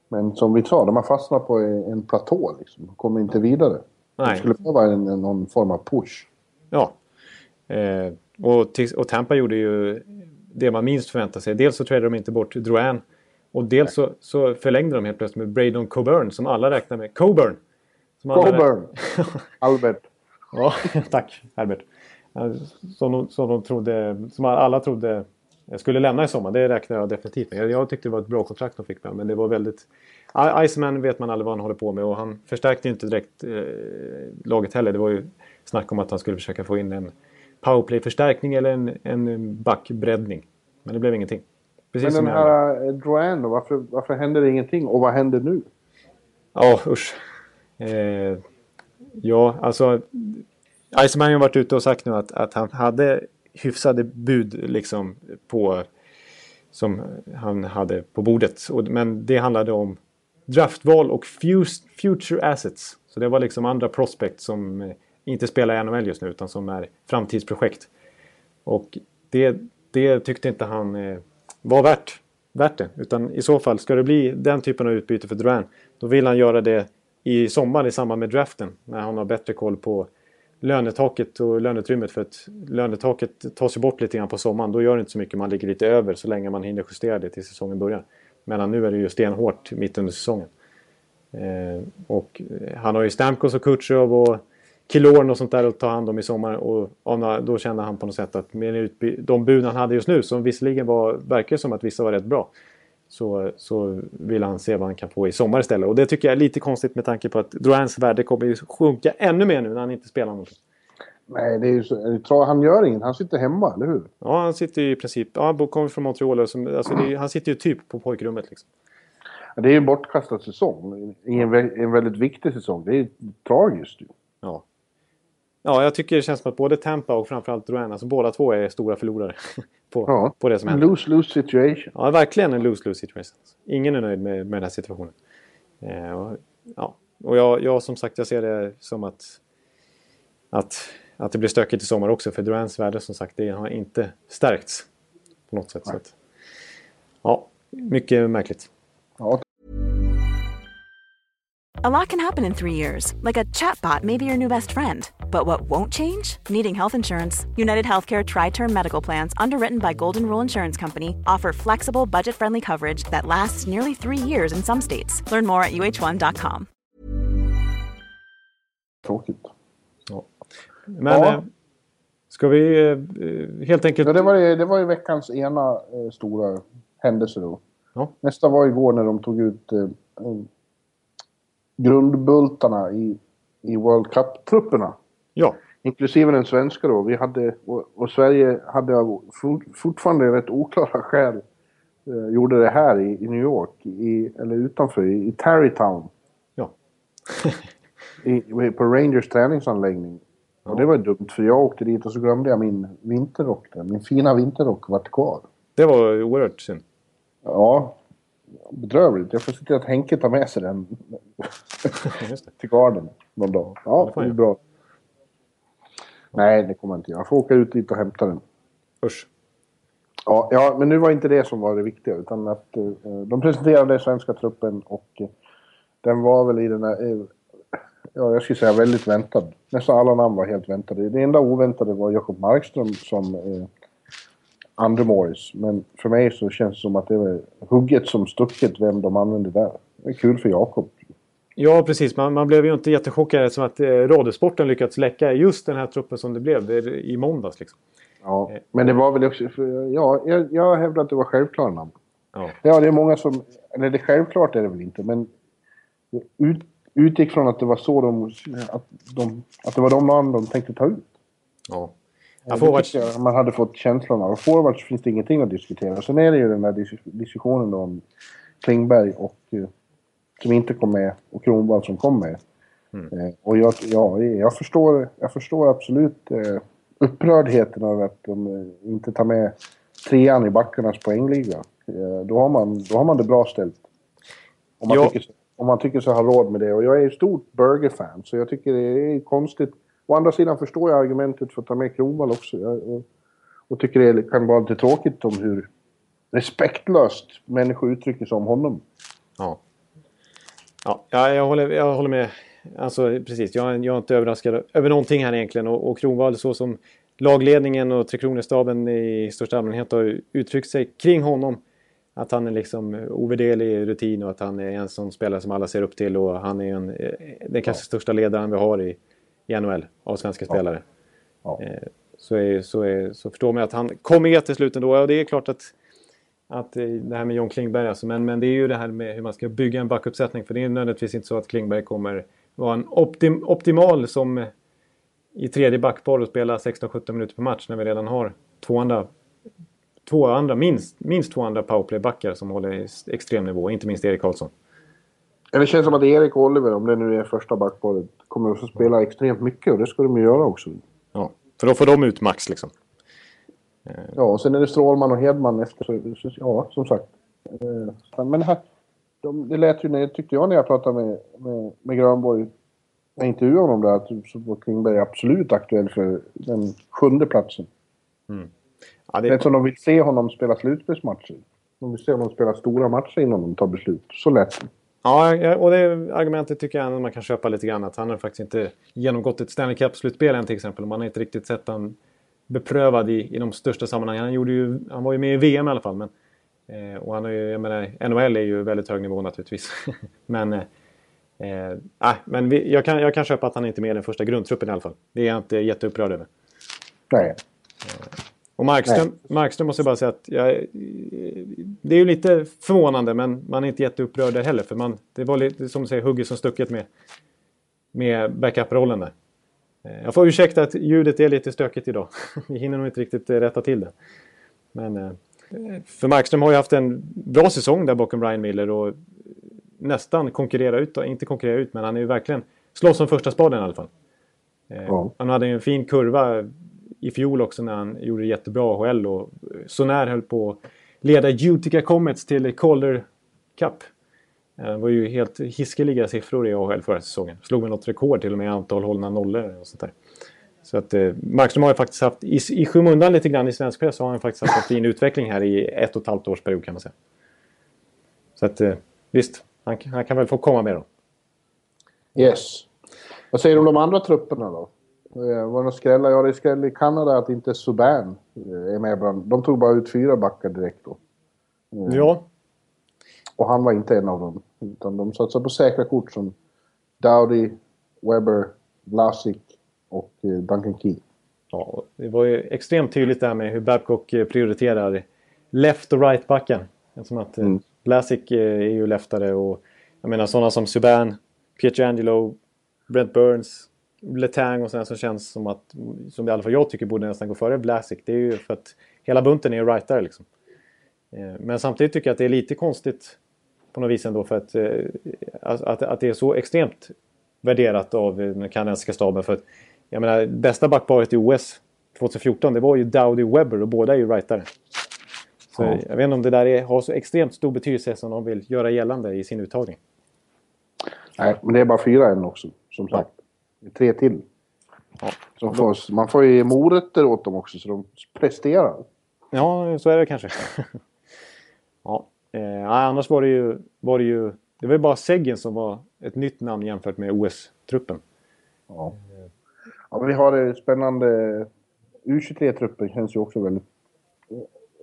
men som vi sa, de har fastnat på en, platå liksom. De kommer inte vidare. Nej. Det skulle behöva en, någon form av push. Ja. Eh, och, och Tampa gjorde ju det man minst förväntade sig. Dels så tradade de inte bort Drouin. Och dels så, så förlängde de helt plötsligt med Braydon Coburn som alla räknar med. Coburn! Som Coburn! Albert. Ja, tack. Ja, Som de, som de trodde, som alla trodde skulle lämna i sommar. Det räknar jag definitivt med. Jag, jag tyckte det var ett bra kontrakt de fick med men det var väldigt... Iceman vet man aldrig vad han håller på med och han förstärkte ju inte direkt eh, laget heller. Det var ju snack om att han skulle försöka få in en powerplay-förstärkning eller en, en backbreddning. Men det blev ingenting. Precis Men den här eh, Drouin då, varför, varför händer det ingenting? Och vad händer nu? Ja, usch. Eh, ja, alltså... Iceman har varit ute och sagt nu att, att han hade hyfsade bud liksom på... Som han hade på bordet. Men det handlade om draftval och future assets. Så det var liksom andra prospects som eh, inte spelar i NHL just nu utan som är framtidsprojekt. Och det, det tyckte inte han eh, var värt, värt det. Utan i så fall, ska det bli den typen av utbyte för Duran, då vill han göra det i sommar i samband med draften. När han har bättre koll på lönetaket och löneutrymmet. För att lönetaket tas ju bort lite grann på sommaren. Då gör det inte så mycket man ligger lite över så länge man hinner justera det till säsongen börjar. Medan nu är det ju stenhårt mitt under säsongen. Eh, och han har ju Stamkos och Kutjerov och Killorn och sånt där att ta hand om i sommar. Och då kände han på något sätt att med de bud han hade just nu, som visserligen var, verkar som att vissa var rätt bra. Så, så vill han se vad han kan få i sommar istället. Och det tycker jag är lite konstigt med tanke på att Drouins värde kommer ju sjunka ännu mer nu när han inte spelar någonting. Nej, det är ju så, han gör inget. Han sitter hemma, eller hur? Ja, han sitter ju i princip... Ja, han kommer från Montreal. och Som, alltså är, han sitter ju typ på pojkrummet liksom. Det är ju en bortkastad säsong. En, en väldigt viktig säsong. Det är tragiskt ju. Ja. Ja, jag tycker det känns som att både Tampa och framförallt Drouin, alltså båda två är stora förlorare på, Ja. på det som händer. Lose-lose situation. Ja, verkligen en lose-lose situation. Ingen är nöjd med, med den här situationen. Eh, och, ja. och jag, jag som sagt, jag ser det som att, att, att det blir stökigt i sommar också. För Durans värde som sagt, det har inte stärkts på något sätt. Så att, ja, mycket märkligt. Ja, A lot can happen in three years, like a chatbot may be your new best friend. But what won't change? Needing health insurance. United Healthcare Tri Term Medical Plans, underwritten by Golden Rule Insurance Company, offer flexible, budget friendly coverage that lasts nearly three years in some states. Learn more at uh1.com. tråkigt. Men Ja. eh, ska vi eh, helt enkelt... Ja, det, var, ju- det var ju veckans ena eh, stora händelse då. Ja. Nästa var igår när de tog ut eh, eh, grundbultarna i, i World Cup-trupperna. Ja, Inklusive den svenska då. Vi hade, och, och Sverige hade av for, fortfarande rätt oklara skäl eh, gjorde det här i, i New York, i, eller utanför, i, i Tarrytown. ja. I, på Rangers träningsanläggning. Och det var dumt för jag åkte dit och så glömde jag min vinterrock där. Min fina vinterrock vart kvar. Det var oerhört synd. Ja, bedrövligt. Jag får se till att Henke tar med sig den till garden någon dag. Ja, det det är bra. Nej, det kommer jag inte göra. Jag får åka ut dit och hämta den. Usch. Ja, ja, men nu var inte det som var det viktiga. Utan att eh, de presenterade svenska truppen och eh, den var väl i den här... Eh, ja, jag skulle säga väldigt väntad. Nästan alla namn var helt väntade. Det enda oväntade var Jakob Markström som... Eh, andra Morris. Men för mig så känns det som att det är hugget som stucket vem de använder där. Det är kul för Jakob. Ja, precis. Man, man blev ju inte jättechockad som att eh, Radiosporten lyckats läcka just den här truppen som det blev i måndags. Liksom. Ja, men det var väl också... För, ja, jag, jag hävdar att det var självklara namn. Ja. ja, det är många som... Eller det självklart är det väl inte, men... Ut, utgick från att det var så de... Att, de, att det var de namn de tänkte ta ut. Ja. Ja, forwards... man hade fått känslan av. Forwards finns det ingenting att diskutera. Sen är det ju den där diskussionen om Klingberg och... Som inte kom med och Kronwall som kom med. Mm. Eh, och jag, ja, jag, förstår, jag förstår absolut eh, upprördheten över att de eh, inte tar med trean i backarnas poängliga. Eh, då, har man, då har man det bra ställt. Om man, tycker, om man tycker sig ha råd med det. Och jag är ett stort Burger-fan, så jag tycker det är konstigt. Å andra sidan förstår jag argumentet för att ta med Kronwall också. Jag, och, och tycker det kan vara lite tråkigt om hur respektlöst människor uttrycker sig om honom. Ja. Ja, jag håller, jag håller med. Alltså precis, jag, jag är inte överraskad över någonting här egentligen. Och, och Kronwall så som lagledningen och Tre Kronor-staben i största allmänhet har uttryckt sig kring honom. Att han är liksom ovärderlig rutin och att han är en sån spelare som alla ser upp till och han är en, eh, den kanske ja. största ledaren vi har i, i NHL av svenska ja. spelare. Ja. Eh, så, är, så, är, så förstår man att han kommer med till slut ändå. Och det är klart att att det här med John Klingberg alltså. Men, men det är ju det här med hur man ska bygga en backuppsättning. För det är nödvändigtvis inte så att Klingberg kommer vara en optim, optimal som i tredje backpar och spela 16-17 minuter per match när vi redan har två andra, två andra minst, minst två andra powerplaybackar som håller extrem nivå. Inte minst Erik Karlsson. Det känns som att Erik och Oliver, om det nu är första backparet, kommer att spela extremt mycket och det ska de ju göra också. Ja, för då får de ut max liksom. Ja, och sen är det Strålman och Hedman efter. Ja, som sagt. Eh, men här, de, det lät ju, tyckte jag när jag pratade med, med, med Grönborg, jag intervjuade honom där, att så var Klingberg absolut aktuell för den sjunde platsen. Mm. Ja, det... är som de vill se honom spela slutspelsmatcher. De vill se honom spela stora matcher innan de tar beslut. Så lätt. Ja, och det argumentet tycker jag man kan köpa lite grann. Att han har faktiskt inte genomgått ett Stanley Cup-slutspel än till exempel. Man har inte riktigt sett han beprövad i, i de största sammanhangen. Han, gjorde ju, han var ju med i VM i alla fall. Men, eh, och han har ju, jag menar, NHL är ju väldigt hög nivå naturligtvis. men eh, eh, men vi, jag, kan, jag kan köpa att han inte är med i den första grundtruppen i alla fall. Det är jag inte jätteupprörd över. Nej. Eh, och Markström, Markström måste jag bara säga att jag, det är ju lite förvånande men man är inte jätteupprörd där heller. För man, det var lite som du säger hugget som stucket med, med backup-rollen där. Eh, jag får ursäkta att ljudet är lite stökigt idag. Vi hinner nog inte riktigt eh, rätta till det. Men eh, för Markström har ju haft en bra säsong där bakom Ryan Miller och nästan konkurrera ut, inte konkurrera ut, men han är ju verkligen slåss som första spaden i alla fall. Ja. Han hade ju en fin kurva i fjol också när han gjorde det jättebra i AHL och så när höll på att leda Utica Comets till Calder Cup. Eh, det var ju helt hiskeliga siffror i AHL förra säsongen. Slog väl något rekord till och med i antal hållna nollor och sånt där. Så att eh, Markström har ju faktiskt haft, i, i skymundan lite grann i svensk press, så har han faktiskt haft en fin utveckling här i ett och ett halvt års period kan man säga. Så att eh, visst, han, han kan väl få komma med då. Yes. Vad säger du om de andra trupperna då? Eh, var det skrälla? Ja, det är skräll i Kanada att inte Subban är med bland... De tog bara ut fyra backar direkt då. Ja, och han var inte en av dem. Utan de satsade på säkra kort som Dowdy, Webber, Vlasic och eh, Duncan Key. Ja, det var ju extremt tydligt där med hur Babcock eh, prioriterar left och right-backen. Som att eh, mm. Vlasic är ju leftare och jag menar sådana som Subban, Pietrangelo, Brent Burns, Letang och sådana som känns som att, som i alla fall jag tycker borde nästan gå före Vlasic. Det är ju för att hela bunten är rightare liksom. Men samtidigt tycker jag att det är lite konstigt på något vis ändå för att, eh, att, att det är så extremt värderat av den kanadensiska staben. För att, jag menar, bästa backparet i OS 2014 det var ju Dowdy Webber och båda är ju rightare. Så ja. jag vet inte om det där är, har så extremt stor betydelse som de vill göra gällande i sin uttagning. Nej, men det är bara fyra än också, som sagt. Ja. Tre till. Ja. Så får, man får ju morötter åt dem också, så de presterar. Ja, så är det kanske. ja. Eh, annars var det ju... Var det, ju det var ju bara Seggen som var ett nytt namn jämfört med OS-truppen. Ja. ja, men vi har det spännande... U23-truppen känns ju också väldigt...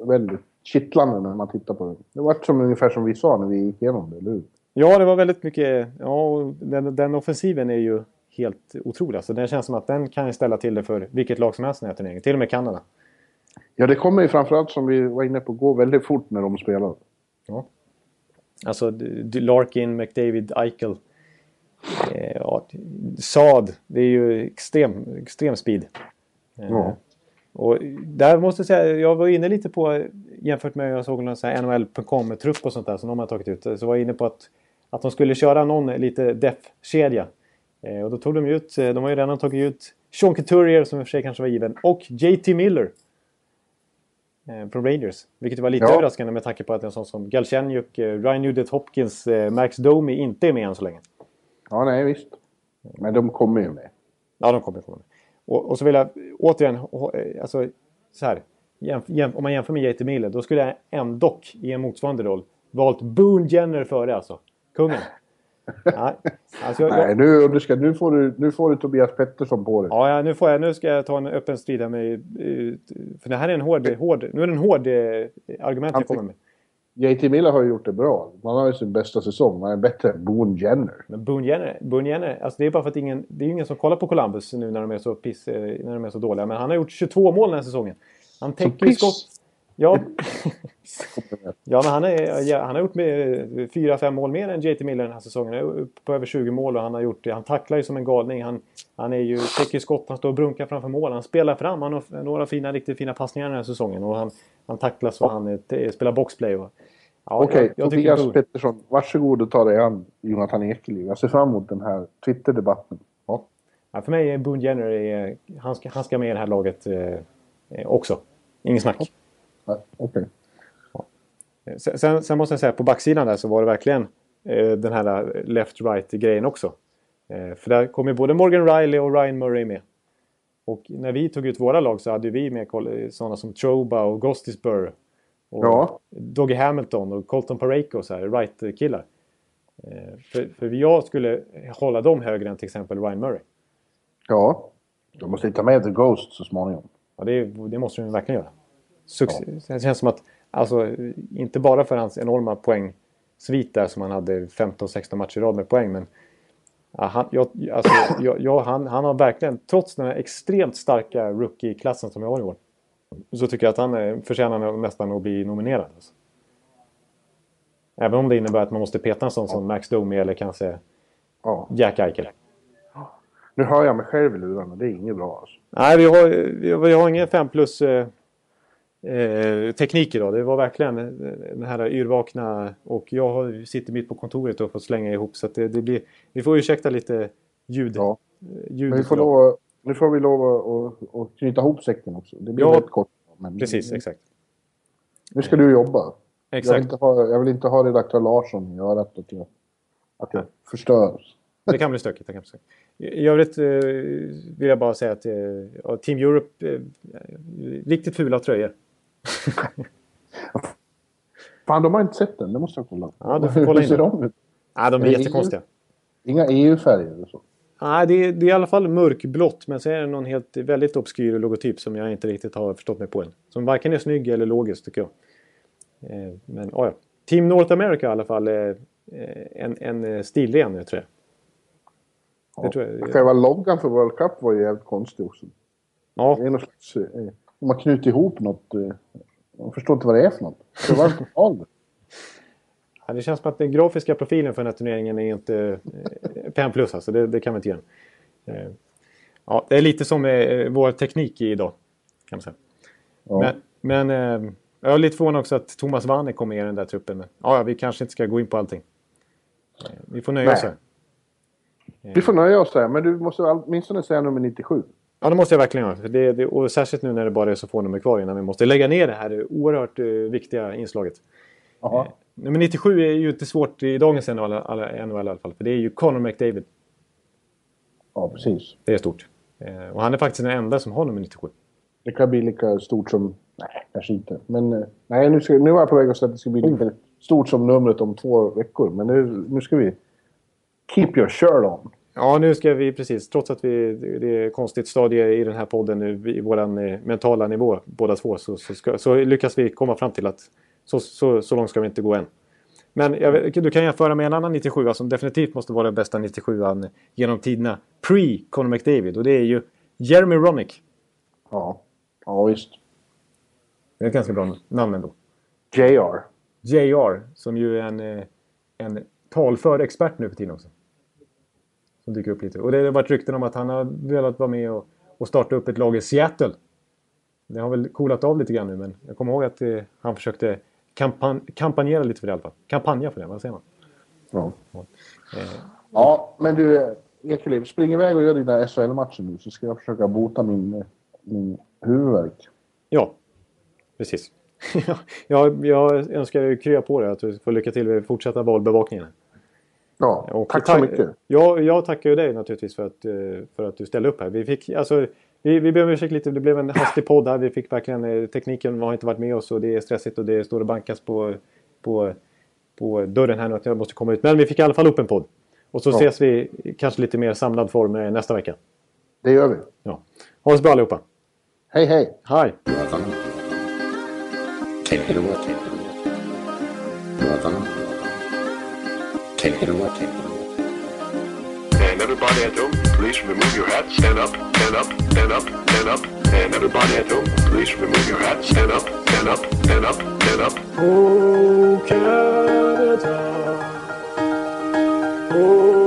väldigt kittlande när man tittar på det. Det var som ungefär som vi sa när vi gick igenom det, eller hur? Ja, det var väldigt mycket... Ja, den, den offensiven är ju helt otrolig. Så det känns som att den kan ställa till det för vilket lag som helst i den här turneringen. Till och med Kanada. Ja, det kommer ju framförallt som vi var inne på gå väldigt fort när de spelar. Ja. Alltså Larkin, McDavid, Eichel. Eh, ja, Saad. Det är ju extrem, extrem speed. Eh, Ja. Och där måste jag säga, jag var inne lite på jämfört med jag såg någon NHL.com-trupp och sånt där som de har tagit ut. Så var jag inne på att, att de skulle köra någon lite def-kedja. Eh, och då tog de ut, de har ju redan tagit ut Sean Couturier som i och för sig kanske var given och JT Miller. Eh, från Rangers. Vilket var lite Ja. överraskande med tanke på att en sån som Galchenyuk, eh, Ryan Nugent Hopkins, eh, Max Domi inte är med än så länge. Ja, nej visst. Men de kommer ju med. Ja, de kommer ifrån det. Och, och så vill jag återigen, alltså så här. Jämf, jämf, om man jämför med JT Miller, då skulle jag ändå i en motsvarande roll valt Boone Jenner före alltså. Kungen. Nej, alltså jag, Nej, nu, du ska, nu, får du, nu får du Tobias Pettersson på dig. ja, ja, nu, får jag, nu ska jag ta en öppen strid här med... eh, För det här är en hård... hård nu är det en hård eh, argument jag kommer med. JT Miller har ju gjort det bra. Man har ju sin bästa säsong. Man är bättre än Boone Jenner. Men Boone Jenner, Boone Jenner alltså det är bara för att ingen, det är ingen som kollar på Columbus nu när de är så, piss, eh, när de är så dåliga. Men han har gjort 22 mål den här säsongen. Han täcker skott. Ja, ja, men han, är, han har gjort med 4-5 mål mer än JT Miller den här säsongen. Han är uppe på över 20 mål och han har gjort det. Han tacklar ju som en galning. Han, han är ju, täcker skott, han står och brunkar framför mål. Han spelar fram. Han har några fina, riktigt fina passningar den här säsongen. Och han, han tacklas och han eh, spelar boxplay. Och, ja, Okej, tycker Tobias Boone- Pettersson. Varsågod och ta dig an Jonathan Ekeliv. Jag ser fram emot den här Twitter-debatten. Ja. Ja, för mig är Boone Jenner, är, han, ska, han ska med i det här laget eh, eh, också. Ingen snack. Ja, Okej. Sen, sen, sen måste jag säga på backsidan där så var det verkligen eh, den här left-right grejen också. Eh, för där kom ju både Morgan Riley och Ryan Murray med. Och när vi tog ut våra lag så hade vi med sådana som Troba och Gostisburg. Och Ja. Doggy Hamilton och Colton Parayko, så här, right-killar. Eh, för, för jag skulle hålla dem högre än till exempel Ryan Murray. Ja. Du måste ta med The Ghost så småningom. Ja, det, det måste de verkligen göra. Succe- Det känns som att, alltså, inte bara för hans enorma poängsvit där som han hade 15-16 matcher i rad med poäng, men ja, han, jag, alltså, jag, jag, han, han har verkligen, trots den här extremt starka rookie-klassen som jag har i år, så tycker jag att han är, förtjänar nästan att bli nominerad. Alltså. Även om det innebär att man måste peta en sån som Max Domi eller kanske Ja. Jack Eichel. Nu hör jag mig själv i lurarna. Det är inget bra alltså. Nej, vi har, vi har, vi har ingen 5 plus eh, teknik idag. Det var verkligen eh, den här yrvakna och jag sitter mitt på kontoret och får slänga ihop så det, det blir... Vi får ursäkta lite ljud. Ja. ljud vi får lov, nu får vi lov att, att, knyta ihop säcken också. Det blir Ja. väldigt kort. Men Precis, exakt. Nu ska du jobba. Jag vill, Exakt. inte ha, jag vill inte ha redaktör Larsson i örat att jag, att jag förstör. Det kan bli stökigt. Det kan bli stökigt. I övrigt eh, vill jag bara säga att eh, Team Europe, eh, riktigt fula tröjor. Fan, de har inte sett den. Det måste jag kolla. Ja, du får kolla Hur ser de ut? Nej, de är Är jättekonstiga. Inga EU-färger och så. Nej, det är, det är i alla fall mörkblått men så är det någon helt väldigt obskyr logotyp som jag inte riktigt har förstått mig på än. Som varken är snygg eller logisk tycker jag. Eh, men oh ja. Team North America i alla fall är eh, en, en eh, stilren jag tror jag. Ja. Det tror jag. Själva loggan för World Cup var ju jävligt konstig också. Ja, Det är någon slags... Eh, de har knutit ihop något. Eh, jag förstår inte vad det är för något. Det var. Ja, det känns som att den grafiska profilen för den här turneringen är inte eh, 5 plus alltså. Det, det kan vi inte göra. Eh, ja, det är lite som eh, vår teknik idag. Kan man säga. Ja. Men, men eh, jag är lite förvånad också att Thomas Wanne kom med i den där truppen. Men, ja, vi kanske inte ska gå in på allting. Eh, vi får nöja Nej. oss här. Vi får nöja oss där, men du måste åtminstone säga nummer 97. Ja, det måste jag verkligen göra. Det, det, och särskilt nu när det bara är så få nummer kvar innan vi måste lägga ner det här oerhört eh, viktiga inslaget. Jaha. Nummer 97 är ju inte svårt i dagens NHL, alla- NHL i alla fall. För det är ju Conor McDavid. Ja, precis. Det är stort. Eh, och han är faktiskt den enda som har nummer 97. Det kan bli lika stort som... Nej, kanske inte. Men eh, nej, nu, ska, nu var jag på väg att säga att det ska bli lika stort som numret om två veckor. Men nu, nu ska vi... Keep your shirt on. Ja, nu ska vi precis, trots att vi, det är ett konstigt stadie i den här podden nu, i vår eh, mentala nivå båda två, så, så, ska, så lyckas vi komma fram till att så, så, så långt ska vi inte gå än. Men jag, du kan jämföra med en annan 97 som definitivt måste vara den bästa 97an genom tiderna. Pre Conor McDavid. Och det är ju Jeremy Ronick. Ja, ja visst. Det är ett ganska bra namn ändå. JR. JR, som ju är en, eh, en talför expert nu för tiden också. Som dyker upp lite. Och det har varit rykten om att han har velat vara med och, och starta upp ett lag i Seattle. Det har väl coolat av lite grann nu, men jag kommer ihåg att eh, han försökte kampan kampanjera lite för det i alla fall. Kampanja för det, vad säger man? Ja. Ja, eh. ja men du Ekeliv, spring iväg och gör dina SHL-matcher nu så ska jag försöka bota min, min huvudvärk. Ja, precis. jag, jag önskar krya på dig att du får lycka till med fortsätta valbevakningen. Ja, och tack så mycket. Ja, jag tackar ju dig naturligtvis för att, eh, för att du ställde upp här. Vi, fick, alltså, vi, vi ber om ursäkt lite, det blev en hastig podd här. Vi fick verkligen, eh, tekniken har inte varit med oss och det är stressigt och det står och bankas på, på, på dörren här nu att jag måste komma ut. Men vi fick i alla fall upp en podd. Och så ja. ses vi kanske lite mer samlad form eh, nästa vecka. Det gör vi. Ja. Ha det så bra allihopa. Hej hej. Hej. Take it away. Take it away. And everybody at home, please remove your hats. Stand up, stand up, stand up, stand up. And everybody at home, please remove your hats. Stand up, stand up, stand up, stand up. Oh, Canada. Oh,